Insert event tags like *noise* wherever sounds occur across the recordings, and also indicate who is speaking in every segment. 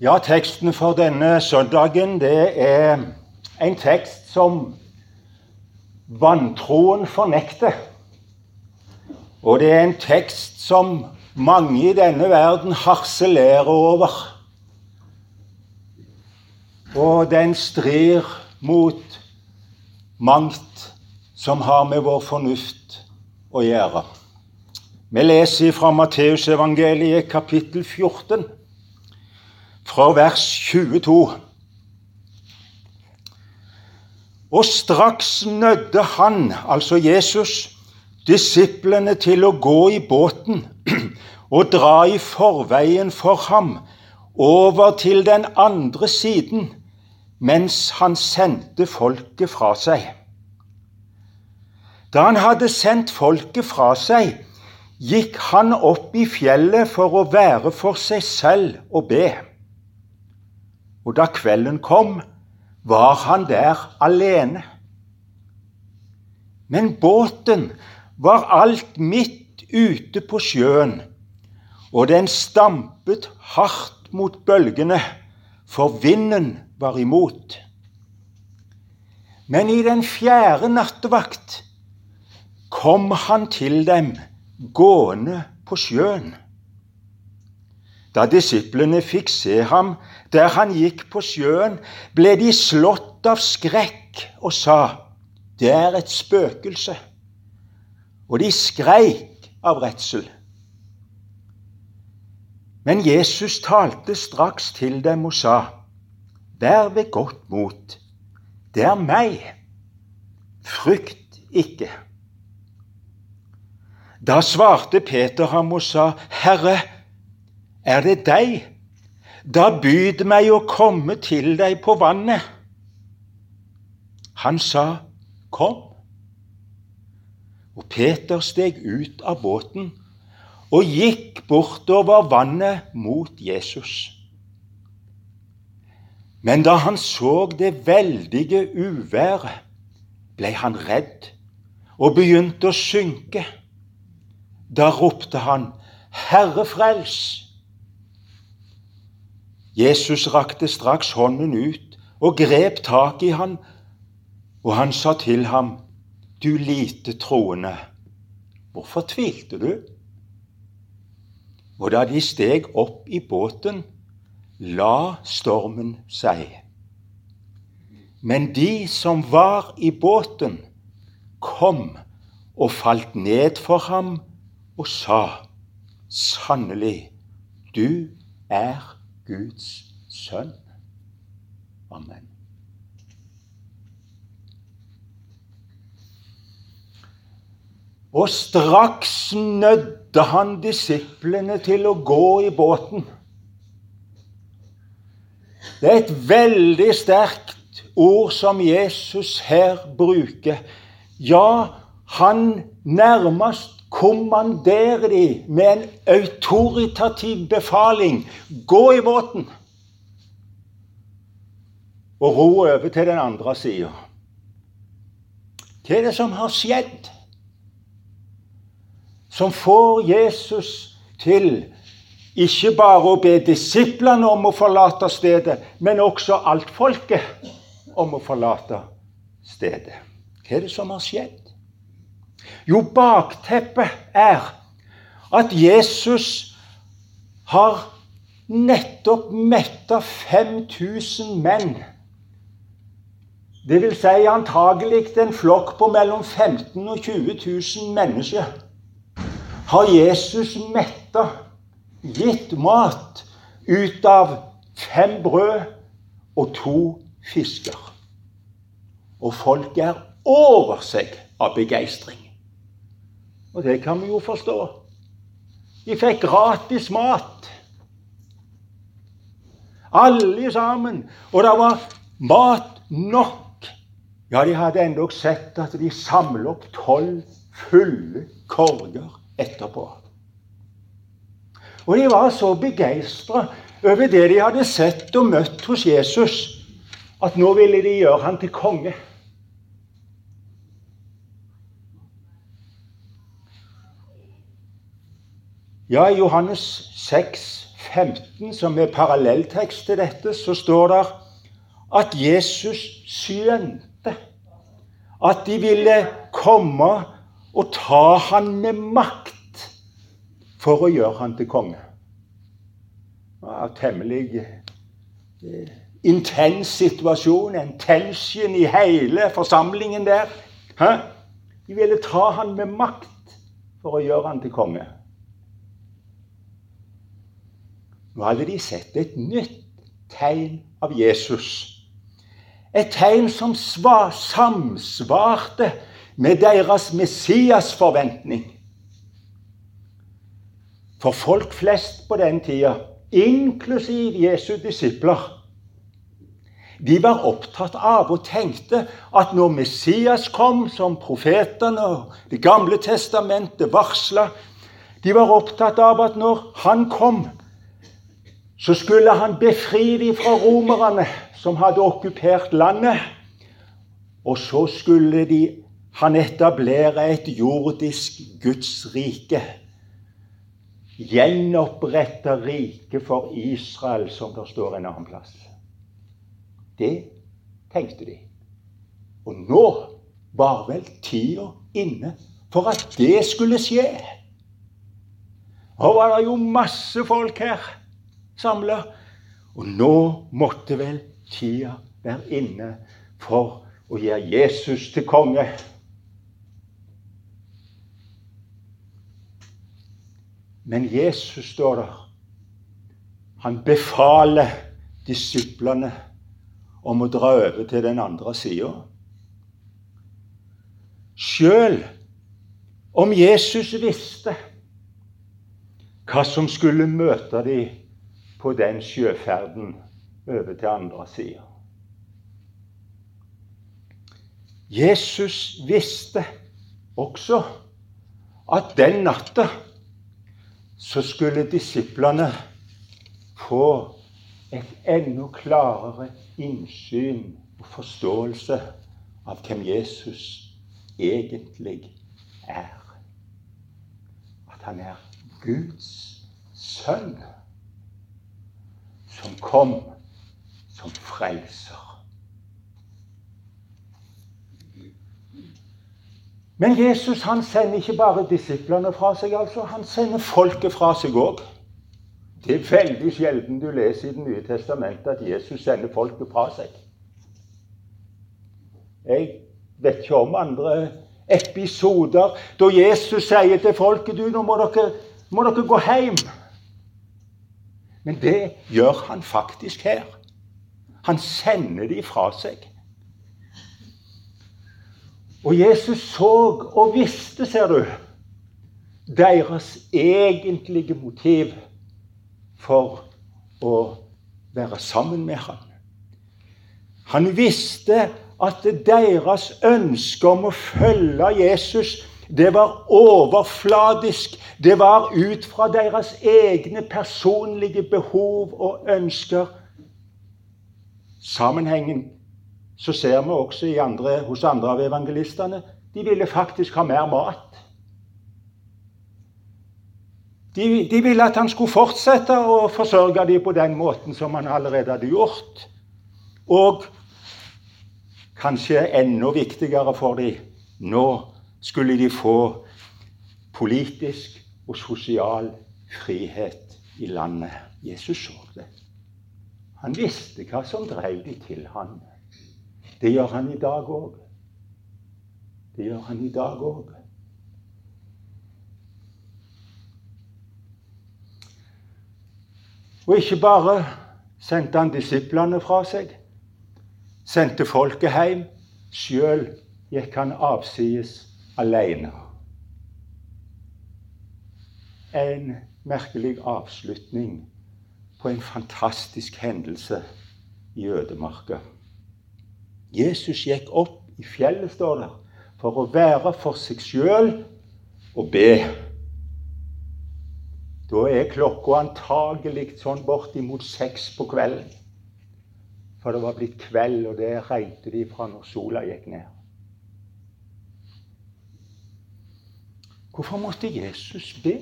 Speaker 1: Ja, teksten for denne søndagen det er en tekst som vantroen fornekter. Og det er en tekst som mange i denne verden harselerer over. Og den strir mot mangt som har med vår fornuft å gjøre. Vi leser fra Matteusevangeliet kapittel 14 fra vers 22. Og straks nødde han, altså Jesus, disiplene til å gå i båten *clears throat* og dra i forveien for ham over til den andre siden, mens han sendte folket fra seg. Da han hadde sendt folket fra seg, gikk han opp i fjellet for å være for seg selv og be. Og da kvelden kom, var han der alene. Men båten var alt midt ute på sjøen, og den stampet hardt mot bølgene, for vinden var imot. Men i den fjerde nattevakt kom han til dem gående på sjøen. Da disiplene fikk se ham der han gikk på sjøen, ble de slått av skrekk og sa, 'Det er et spøkelse.' Og de skreik av redsel. Men Jesus talte straks til dem og sa, 'Vær ved godt mot. Det er meg. Frykt ikke.' Da svarte Peter ham og sa, 'Herre, er det deg? Da byd meg å komme til deg på vannet. Han sa, Kom. Og Peter steg ut av båten og gikk bortover vannet mot Jesus. Men da han så det veldige uværet, ble han redd og begynte å synke. Da ropte han, Herre frels! Jesus rakte straks hånden ut og grep tak i han, og han sa til ham, Du lite troende, hvorfor tvilte du? Og da de steg opp i båten, la stormen seg. Men de som var i båten, kom og falt ned for ham og sa, Sannelig, du er Guds sønn. Amen. Og straks nødde han disiplene til å gå i båten. Det er et veldig sterkt ord som Jesus her bruker. Ja, han nærmest kommanderer de med en autoritativ befaling gå i båten og ro over til den andre sida. Hva er det som har skjedd, som får Jesus til ikke bare å be disiplene om å forlate stedet, men også alt folket om å forlate stedet? Hva er det som har skjedd? Jo, bakteppet er at Jesus har nettopp metta 5000 menn. Det vil si antagelig en flokk på mellom 15 og 20 000 mennesker. Har Jesus metta, gitt mat ut av fem brød og to fisker. Og folk er over seg av begeistring. Og det kan vi jo forstå. De fikk gratis mat. Alle sammen. Og det var mat nok. Ja, de hadde endog sett at de samlet opp tolv fulle korger etterpå. Og de var så begeistra over det de hadde sett og møtt hos Jesus, at nå ville de gjøre han til konge. Ja, i Johannes 6, 15, som er parallelltekst til dette, så står det at Jesus skjønte at de ville komme og ta han med makt for å gjøre han til konge. Det var temmelig eh, intens situasjon, en tension i hele forsamlingen der. De ville ta han med makt for å gjøre han til konge. Nå hadde de sett et nytt tegn av Jesus. Et tegn som svar, samsvarte med deres Messias-forventning. For folk flest på den tida, inklusiv Jesu disipler, de var opptatt av og tenkte at når Messias kom, som profetene og Det gamle testamentet varsla De var opptatt av at når han kom, så skulle han befri dem fra romerne som hadde okkupert landet. Og så skulle de, han etablere et jordisk Guds rike. Gjenopprette riket for Israel, som det står en annen plass. Det tenkte de. Og nå var vel tida inne for at det skulle skje. Nå var det jo masse folk her samla. Og nå måtte vel tida være inne for å gjøre Jesus til konge. Men Jesus, står der, han befaler disiplene om å dra over til den andre sida. Sjøl om Jesus visste hva som skulle møte dem på den sjøferden over til andre sida. Jesus visste også at den natta så skulle disiplene få et enda klarere innsyn og forståelse av hvem Jesus egentlig er. At han er Guds sønn som kom som frelser. Men Jesus han sender ikke bare disiplene fra seg, altså, han sender folket fra seg òg. Det er veldig sjelden du leser i Det nye testamentet at Jesus sender folket fra seg. Jeg vet ikke om andre episoder da Jesus sier til folket du, nå må dere, må dere gå hjem. Men det gjør han faktisk her. Han sender de fra seg. Og Jesus så og visste, ser du, deres egentlige motiv for å være sammen med ham. Han visste at deres ønske om å følge Jesus det var overfladisk. Det var ut fra deres egne personlige behov og ønsker. Sammenhengen så ser vi også andre, hos andre av evangelistene. De ville faktisk ha mer mat. De, de, ville at han skulle fortsette å forsørge dem på den måten som han allerede hadde gjort. Og kanskje enda viktigere for dem nå skulle de få politisk og sosial frihet i landet. Jesus så det. Han visste hva som drev de til han. Det gjør han i dag òg. Det gjør han i dag òg. Og ikke bare sendte han disiplene fra seg, sendte folket hjem. Sjøl gikk han avsides alene. En merkelig avslutning på en fantastisk hendelse i ødemarka. Jesus gikk opp i fjellet, står det, for å være for seg sjøl og be. Da er klokka antagelig sånn bortimot seks på kvelden. For det var blitt kveld, og det regnet de fra når sola gikk ned. Hvorfor måtte Jesus be?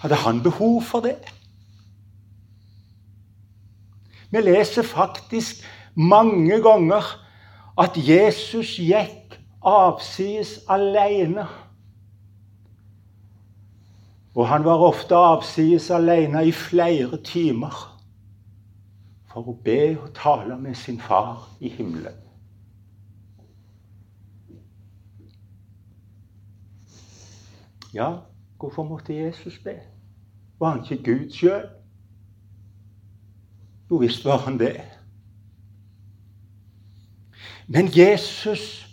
Speaker 1: Hadde han behov for det? Vi leser faktisk mange ganger at Jesus gikk avsides alene. Og han var ofte avsides alene i flere timer for å be og tale med sin far i himmelen. Ja, hvorfor måtte Jesus be? Var han ikke Gud sjøl? Jo visst var han det. Men Jesus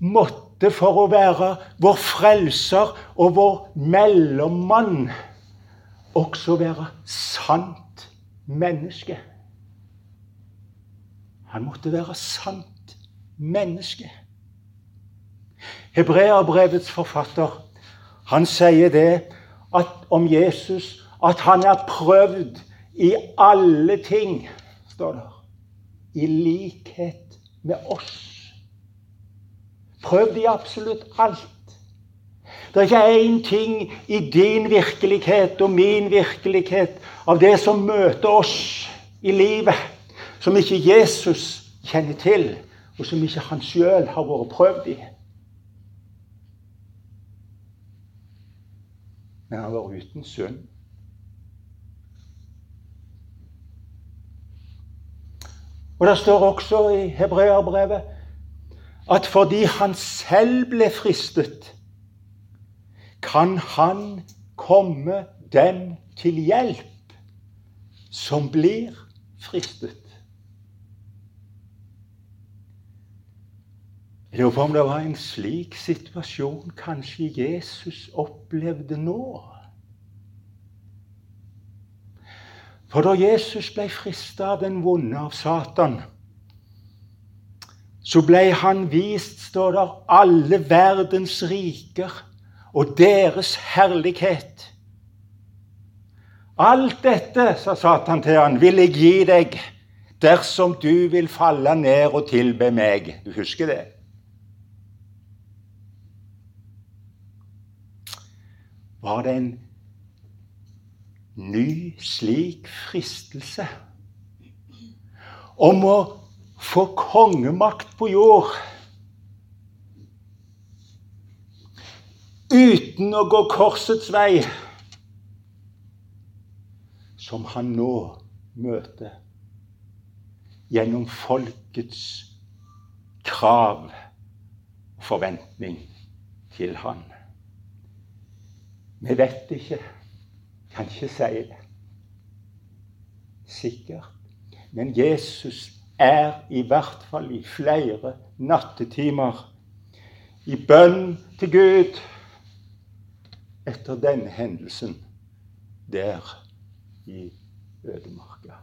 Speaker 1: måtte for å være vår frelser og vår mellommann også være sant menneske. Han måtte være sant menneske. Hebreerbrevets forfatter han sier det at, om Jesus at han er prøvd i alle ting, står det, i likhet med oss. Prøvd i absolutt alt. Det er ikke én ting i din virkelighet og min virkelighet av det som møter oss i livet, som ikke Jesus kjenner til, og som ikke han sjøl har vært prøvd i. Men han var uten synd. Og Det står også i Hebreerbrevet at fordi han selv ble fristet, kan han komme dem til hjelp som blir fristet. Jeg lurer på om det var en slik situasjon kanskje Jesus opplevde nå. For da Jesus ble frista av den vonde av Satan, så ble han vist, står der, alle verdens riker og deres herlighet. Alt dette, sa Satan til han, vil jeg gi deg dersom du vil falle ned og tilbe meg. Du husker det? Var det en ny slik fristelse? Om å få kongemakt på jord? Uten å gå korsets vei, som han nå møter gjennom folkets krav og forventning til han. Vi vet ikke. Kan ikke si det. Sikkert. Men Jesus er i hvert fall i flere nattetimer i bønn til Gud etter denne hendelsen der i ødemarka.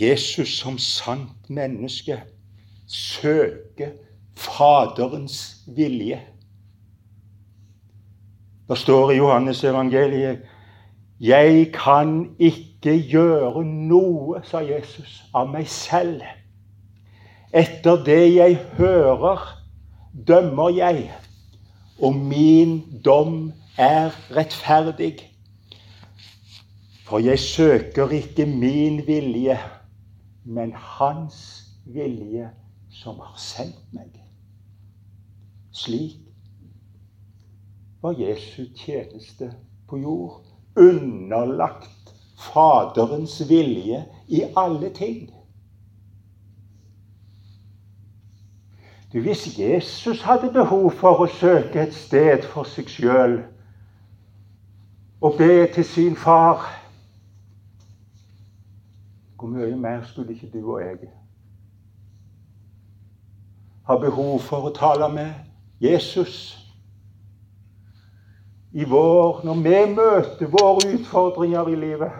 Speaker 1: Jesus som sant menneske søker Faderens vilje. Det står i Johannes evangeliet Jeg kan ikke gjøre noe, sa Jesus, av meg selv. Etter det jeg hører, dømmer jeg, og min dom er rettferdig. For jeg søker ikke min vilje, men Hans vilje som har sendt meg. Slik var Jesu tjeneste på jord underlagt Faderens vilje i alle ting. Hvis Jesus hadde behov for å søke et sted for seg sjøl og be til sin far Hvor mye mer skulle ikke du og jeg ha behov for å tale med Jesus i vår, når vi møter våre utfordringer i livet.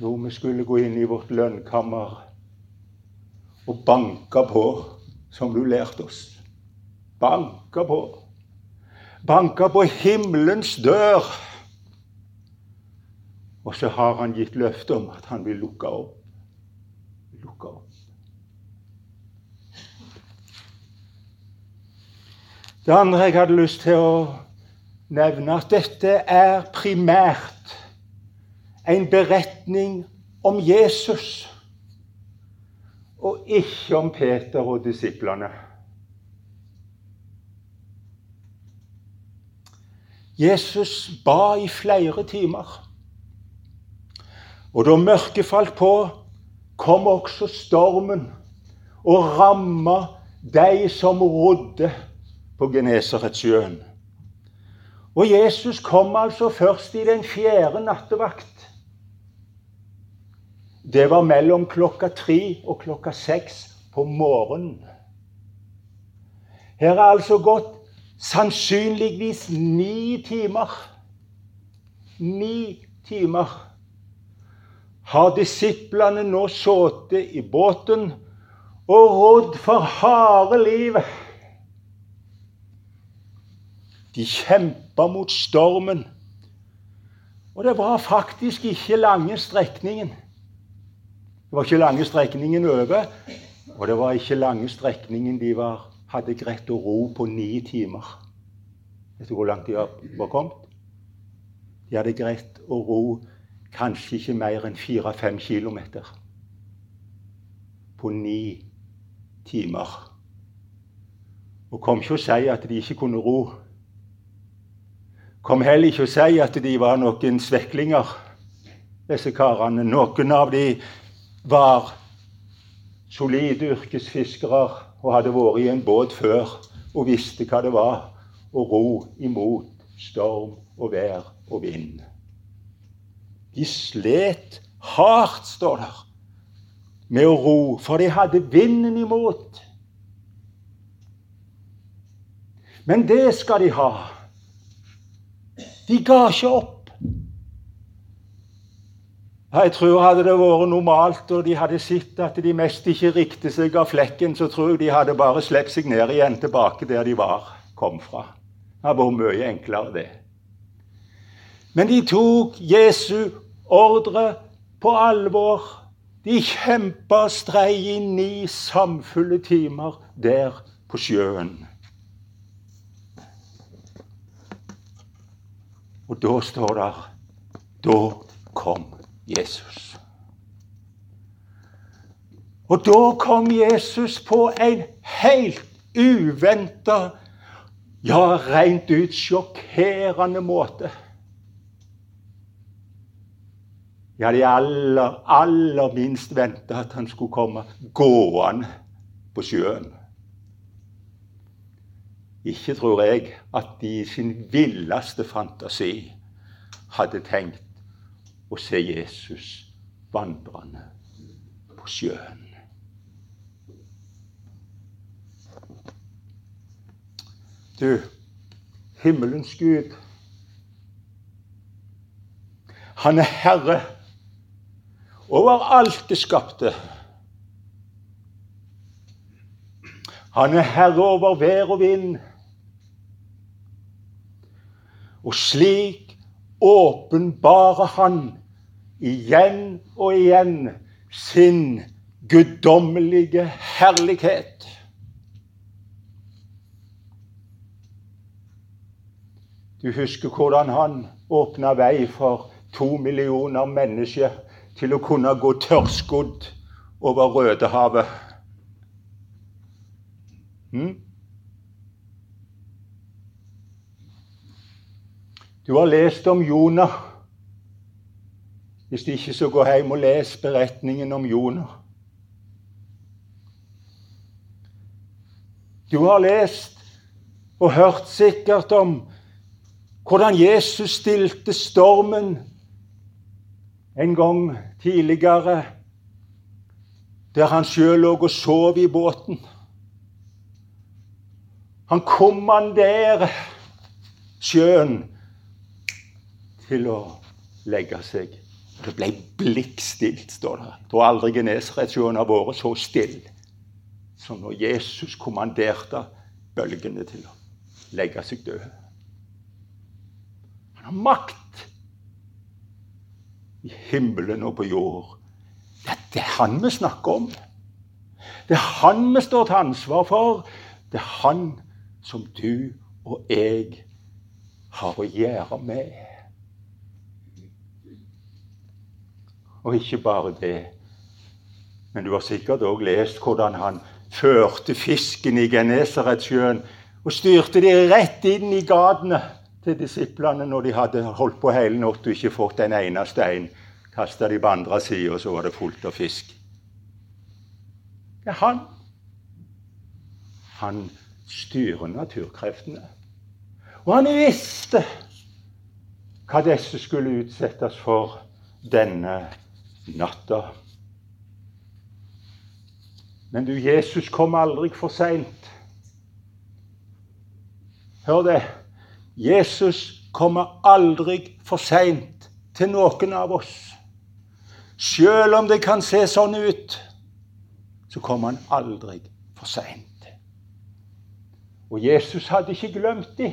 Speaker 1: Når vi skulle gå inn i vårt lønnkammer og banke på, som du lærte oss. Banke på. Banke på himmelens dør Og så har han gitt løfte om at han vil lukke opp. Lukke opp. Det andre jeg hadde lyst til å nevne, at dette er primært en beretning om Jesus, og ikke om Peter og disiplene. Jesus ba i flere timer. Og da mørket falt på, kom også stormen og ramma de som rodde på Genesaretsjøen. Og Jesus kom altså først i den fjerde nattevakt. Det var mellom klokka tre og klokka seks på morgenen. Her er altså gått sannsynligvis ni timer. Ni timer har disiplene nå sittet i båten og rodd for harde livet. De kjempa mot stormen. Og det var faktisk ikke lange strekningen. Det var ikke lange strekningen over, og det var ikke lange strekningen de var, hadde greid å ro på ni timer. Vet du hvor langt de var kommet? De hadde greid å ro kanskje ikke mer enn fire-fem kilometer på ni timer. Og kom ikke og si at de ikke kunne ro. Kom heller ikke og si at de var noen sveklinger, disse karene. Noen av de var solide yrkesfiskere og hadde vært i en båt før og visste hva det var å ro imot storm og vær og vind. De slet hardt, står der, med å ro, for de hadde vinden imot. Men det skal de ha. De ga ikke opp. Jeg tror Hadde det vært normalt og de hadde sett at de mest ikke riktet seg av flekken, så tror jeg de hadde bare sluppet seg ned igjen tilbake der de var, kom fra. Det hadde vært mye enklere, det. Men de tok Jesu ordre på alvor. De kjempa og strei i ni samfulle timer der på sjøen. Og da står det Da kom Jesus. Og da kom Jesus på en helt uventa, ja, rent ut sjokkerende måte. Ja, hadde aller, aller minst venta at han skulle komme gående på sjøen. Ikke tror jeg at de i sin villeste fantasi hadde tenkt å se Jesus vandrende på sjøen. Du, himmelens Gud, han er herre over alt det skapte. Han er herre over vær og vind. Og slik åpenbarer han igjen og igjen sin guddommelige herlighet. Du husker hvordan han åpna vei for to millioner mennesker til å kunne gå tørrskodd over Rødehavet. Hmm? Du har lest om Jonah. Hvis ikke, så gå hjem og les beretningen om Jonah. Du har lest og hørt sikkert om hvordan Jesus stilte stormen en gang tidligere, der han sjøl lå og sov i båten. Han kommanderer sjøen til å legge seg. Det ble blikkstilt, står det. Jeg tror aldri Genesaretsjøen har vært så stille som når Jesus kommanderte bølgene til å legge seg døde. Han har makt i himmelen og på jord. Det er han vi snakker om. Det er han vi står til ansvar for. Det er han som du og jeg har å gjøre med. Og ikke bare det, men du har sikkert òg lest hvordan han førte fisken i Genesaretsjøen og styrte de rett inn i gatene til disiplene når de hadde holdt på hele natta og ikke fått en eneste en. Kasta de på andre sida, og så var det fullt av fisk. Det er han. Han styrer naturkreftene. Og han visste hva disse skulle utsettes for denne natta. Men du, Jesus kom aldri for seint. Hør det. Jesus kommer aldri for seint til noen av oss. Selv om det kan se sånn ut, så kommer han aldri for seint. Og Jesus hadde ikke glemt dem.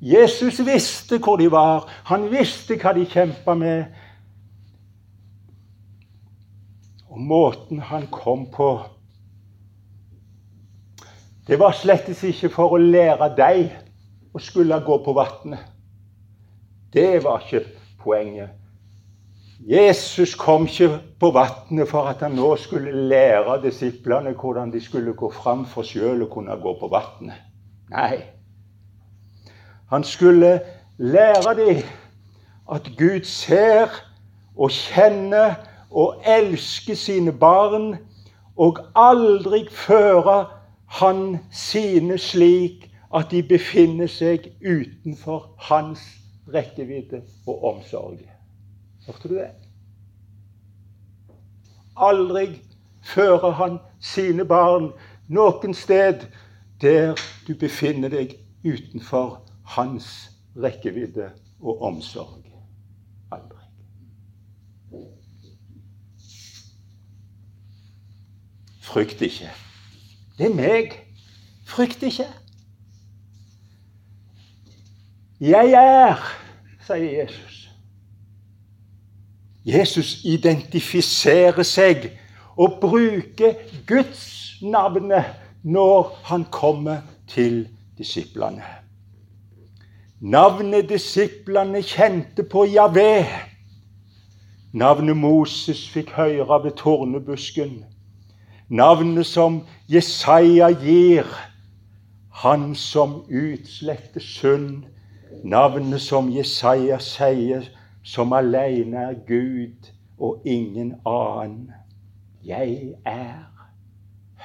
Speaker 1: Jesus visste hvor de var. Han visste hva de kjempa med. Og måten han kom på Det var slett ikke for å lære deg å skulle gå på vannet. Det var ikke poenget. Jesus kom ikke på vannet for at han nå skulle lære disiplene hvordan de skulle gå fram for sjøl å kunne gå på vannet. Nei. Han skulle lære dem at Gud ser og kjenner og elsker sine barn, og aldri fører han sine slik at de befinner seg utenfor hans rekkevidde og omsorg. Hørte du det? Aldri fører han sine barn noen sted der du befinner deg utenfor hans rekkevidde og omsorg. Aldri. Frykt ikke. Det er meg. Frykt ikke. Jeg er, sier Jesus. Jesus identifiserer seg og bruker Guds navnet når han kommer til disiplene. Navnet disiplene kjente på Javé. Navnet Moses fikk høre ved tornebusken. Navnet som Jesaja gir, han som utsletter synd. Navnet som Jesaja sier, som alene er Gud og ingen annen. Jeg er.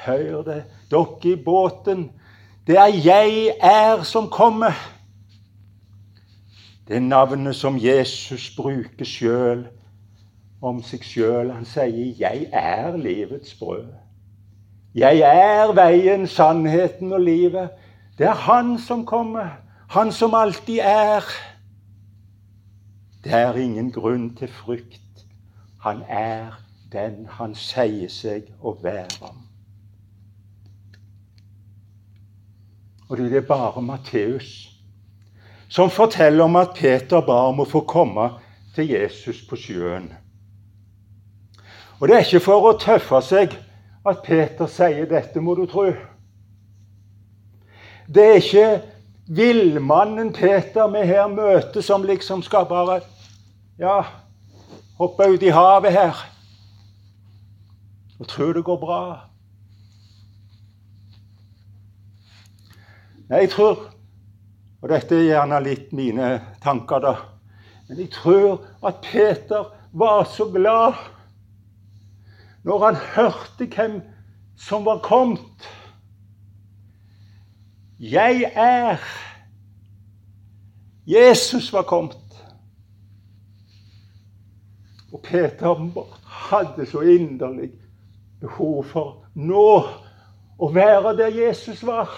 Speaker 1: Hør det, dere i båten. Det er 'jeg er' som kommer. Det er navnet som Jesus bruker sjøl om seg sjøl. Han sier 'Jeg er livets brød'. Jeg er veien, sannheten og livet. Det er Han som kommer. Han som alltid er. Det er ingen grunn til frykt. Han er den han sier seg å være. Og det er bare Matteus som forteller om at Peter ba om å få komme til Jesus på sjøen. Og det er ikke for å tøffe seg at Peter sier dette, må du tro. Det er ikke villmannen Peter vi her møter, som liksom skal bare ja, hoppe ut i havet her og tro det går bra. Nei, jeg tror Og dette er gjerne litt mine tanker, da. Men jeg tror at Peter var så glad når han hørte hvem som var kommet. Jeg er Jesus var kommet. Og Peter hadde så inderlig behov for nå å være der Jesus var.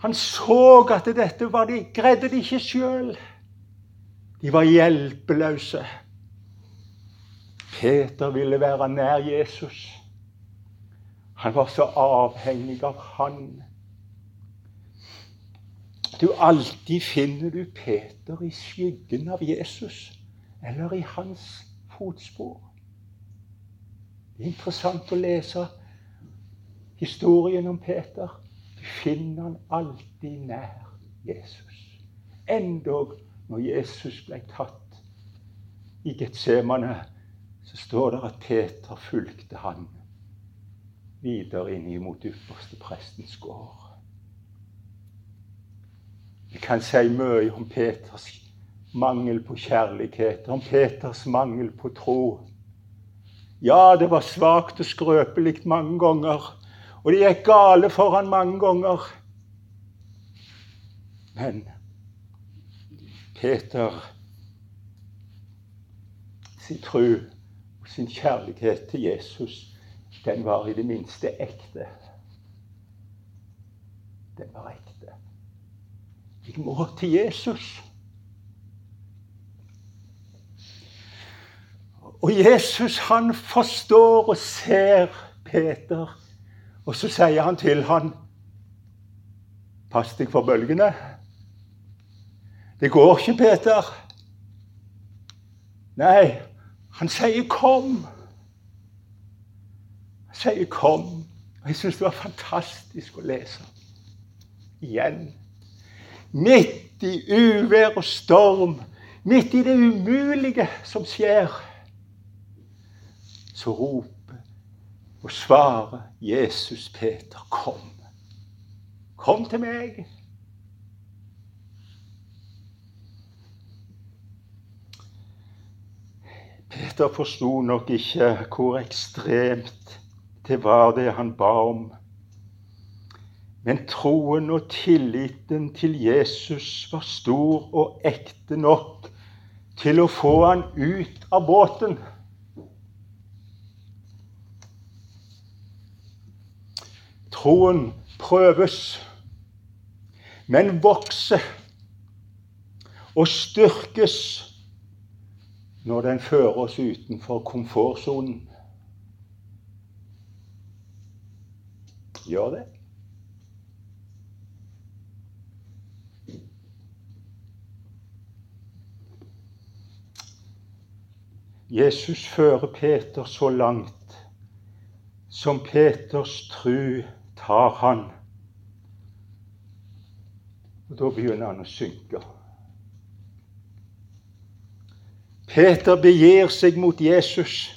Speaker 1: Han så at dette var de, greide de ikke sjøl. De var hjelpeløse. Peter ville være nær Jesus. Han var så avhengig av han. Du, Alltid finner du Peter i skyggen av Jesus. eller i hans fotspor. Det er interessant å lese historien om Peter. Du finner han alltid nær Jesus. Endog når Jesus ble tatt i Getsemane, så står det at Peter fulgte han videre inn mot ypperste prestens gård. Vi kan si mye om Peters mangel på kjærlighet, om Peters mangel på tro. Ja, det var svakt og skrøpelig mange ganger, og det gikk gale for han mange ganger. Men Peter sin tro og sin kjærlighet til Jesus, den var i det minste ekte. Den var ekte. Jeg må til Jesus. Og Jesus han forstår og ser Peter, og så sier han til han, Pass deg for bølgene. Det går ikke, Peter. Nei, han sier 'kom'. Han sier 'kom'. Og Jeg syns det var fantastisk å lese. Igjen midt i uvær og storm, midt i det umulige som skjer, så roper og svarer Jesus Peter, kom. Kom til meg. Peter forsto nok ikke hvor ekstremt det var det han ba om. Men troen og tilliten til Jesus var stor og ekte nok til å få han ut av båten. Troen prøves, men vokser og styrkes når den fører oss utenfor komfortsonen. Gjør det. Jesus fører Peter så langt som Peters tru tar han. Og Da begynner han å synke. Peter begir seg mot Jesus,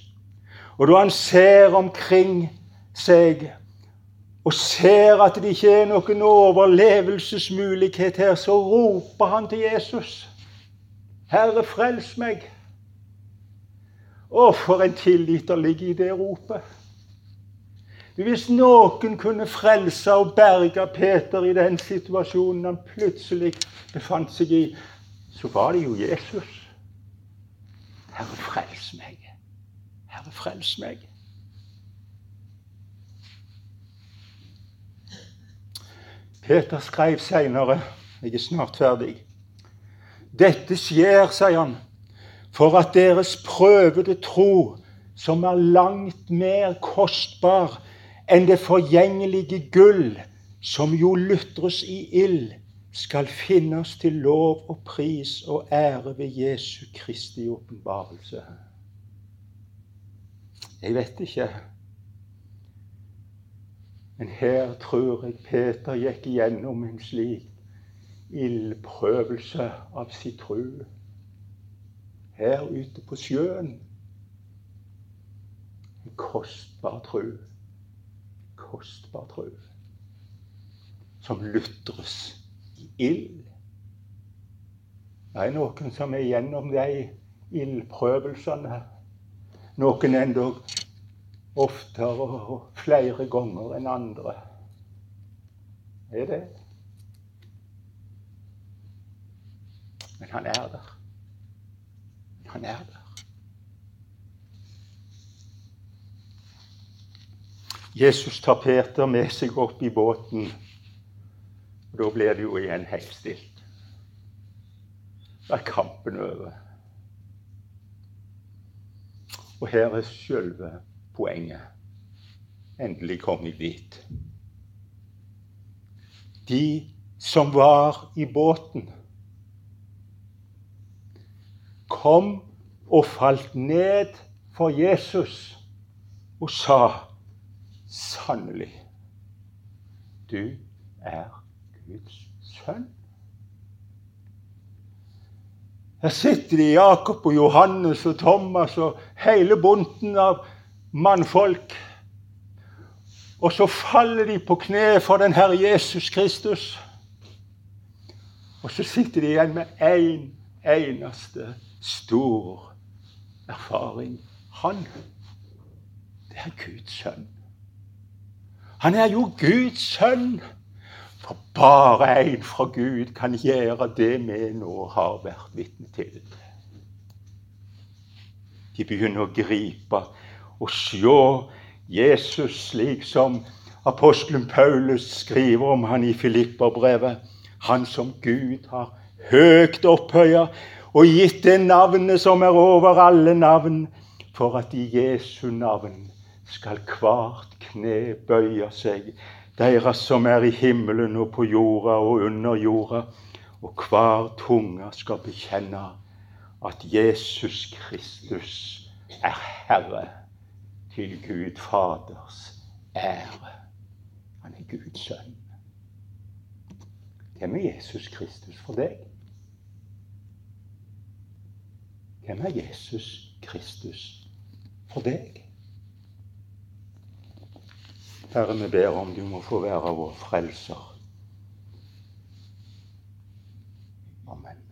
Speaker 1: og da han ser omkring seg og ser at det ikke er noen overlevelsesmulighet her, så roper han til Jesus. Herre, frels meg. Å, for en tillit der ligger i det ropet. Hvis noen kunne frelse og berge Peter i den situasjonen han plutselig befant seg i, så var det jo Jesus. Herre, frels meg. Herre, frels meg. Peter skrev seinere Jeg er snart ferdig. Dette skjer, sier han, for at deres prøvede tro, som er langt mer kostbar enn det forgjengelige gull, som jo lutres i ild, skal finnes til lov og pris og ære ved Jesu Kristi åpenbarelse. Jeg vet ikke. Men her tror jeg Peter gikk igjennom en slik ildprøvelse av sin tro her ute på sjøen. En kostbar tru. Kostbar tru. Som lutres i ild. Det er noen som er gjennom de ildprøvelsene. Noen endog oftere og flere ganger enn andre. Er det. Men han er der. Han er der. Jesus tar Peter med seg opp i båten. og Da blir det jo igjen helt stilt. Da er kampen over. Og her er selve poenget. Endelig kom jeg dit. De som var i båten, kom og falt ned for Jesus og sa sannelig, du er Guds sønn. Her sitter de Jakob og Johannes og Thomas og hele bunten av mannfolk. Og så faller de på kne for den Herre Jesus Kristus. Og så sitter de igjen med én en, eneste stor erfaring. Han, det er Guds sønn. Han er jo Guds sønn. For bare en fra Gud kan gjøre det vi nå har vært vitne til. De begynner å gripe og se Jesus slik som apostelen Paulus skriver om han i Filipperbrevet. Han som Gud har høgt opphøya og gitt det navnet som er over alle navn, for at i Jesu navn skal hvert kne bøye seg deres som er i himmelen og på jorda og under jorda, og hver tunge skal bekjenne at Jesus Kristus er Herre til Gud Faders ære. Han er Guds sønn. Hvem er Jesus Kristus for deg? Hvem er Jesus Kristus for deg? Herre, vi ber om du må få være vår frelser. Amen.